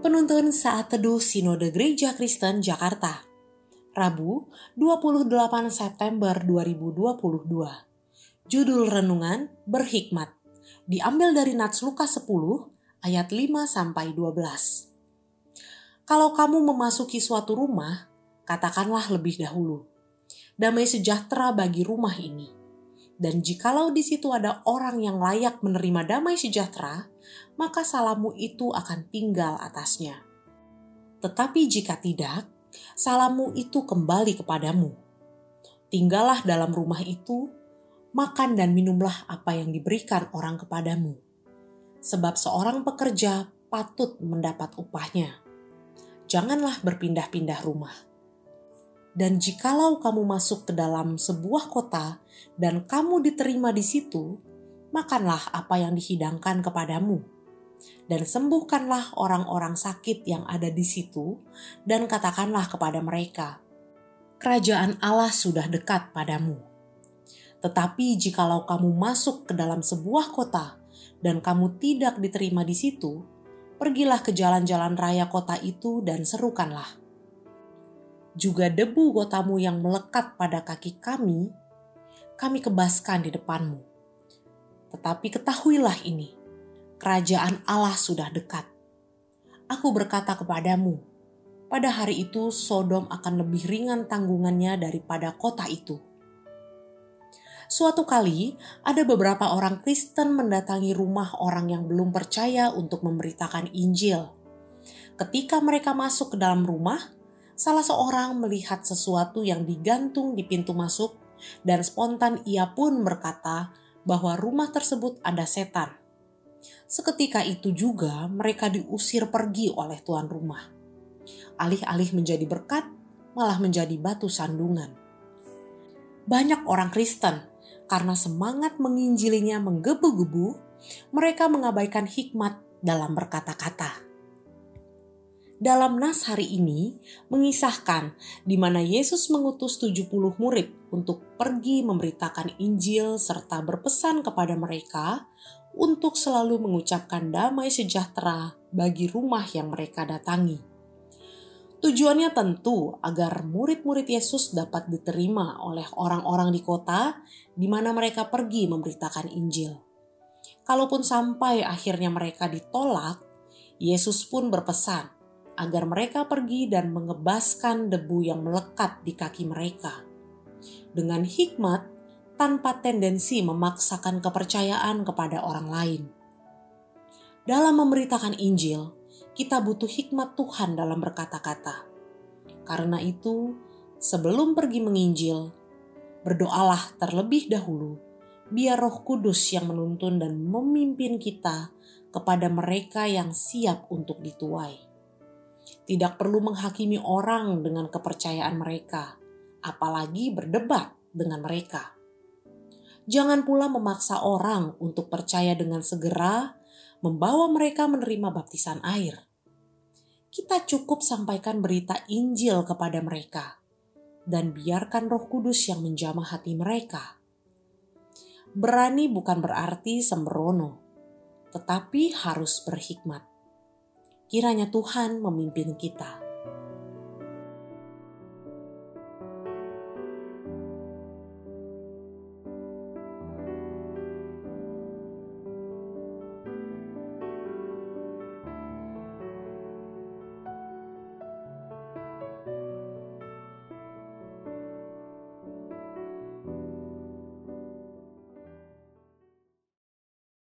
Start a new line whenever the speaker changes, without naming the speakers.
Penuntun Saat Teduh Sinode Gereja Kristen Jakarta. Rabu 28 September 2022 Judul Renungan Berhikmat. Diambil dari Nats Lukas 10 ayat 5 sampai 12 Kalau kamu memasuki suatu rumah, katakanlah lebih dahulu, damai sejahtera bagi rumah ini. Dan jikalau di situ ada orang yang layak menerima damai sejahtera, maka salammu itu akan tinggal atasnya. Tetapi jika tidak, salammu itu kembali kepadamu. Tinggallah dalam rumah itu, makan dan minumlah apa yang diberikan orang kepadamu. Sebab seorang pekerja patut mendapat upahnya. Janganlah berpindah-pindah rumah. Dan jikalau kamu masuk ke dalam sebuah kota dan kamu diterima di situ, makanlah apa yang dihidangkan kepadamu dan sembuhkanlah orang-orang sakit yang ada di situ, dan katakanlah kepada mereka, "Kerajaan Allah sudah dekat padamu." Tetapi jikalau kamu masuk ke dalam sebuah kota dan kamu tidak diterima di situ, pergilah ke jalan-jalan raya kota itu dan serukanlah. Juga debu kotamu yang melekat pada kaki kami, kami kebaskan di depanmu. Tetapi ketahuilah ini, kerajaan Allah sudah dekat. Aku berkata kepadamu, pada hari itu Sodom akan lebih ringan tanggungannya daripada kota itu. Suatu kali, ada beberapa orang Kristen mendatangi rumah orang yang belum percaya untuk memberitakan Injil. Ketika mereka masuk ke dalam rumah, salah seorang melihat sesuatu yang digantung di pintu masuk, dan spontan ia pun berkata bahwa rumah tersebut ada setan. Seketika itu juga mereka diusir pergi oleh tuan rumah. Alih-alih menjadi berkat, malah menjadi batu sandungan. Banyak orang Kristen, karena semangat menginjilinya menggebu-gebu, mereka mengabaikan hikmat dalam berkata-kata dalam nas hari ini mengisahkan di mana Yesus mengutus 70 murid untuk pergi memberitakan Injil serta berpesan kepada mereka untuk selalu mengucapkan damai sejahtera bagi rumah yang mereka datangi. Tujuannya tentu agar murid-murid Yesus dapat diterima oleh orang-orang di kota di mana mereka pergi memberitakan Injil. Kalaupun sampai akhirnya mereka ditolak, Yesus pun berpesan agar mereka pergi dan mengebaskan debu yang melekat di kaki mereka. Dengan hikmat, tanpa tendensi memaksakan kepercayaan kepada orang lain. Dalam memberitakan Injil, kita butuh hikmat Tuhan dalam berkata-kata. Karena itu, sebelum pergi menginjil, berdoalah terlebih dahulu, biar Roh Kudus yang menuntun dan memimpin kita kepada mereka yang siap untuk dituai. Tidak perlu menghakimi orang dengan kepercayaan mereka, apalagi berdebat dengan mereka Jangan pula memaksa orang untuk percaya dengan segera, membawa mereka menerima baptisan air. Kita cukup sampaikan berita Injil kepada mereka, dan biarkan Roh Kudus yang menjamah hati mereka. Berani bukan berarti sembrono, tetapi harus berhikmat. Kiranya Tuhan memimpin kita.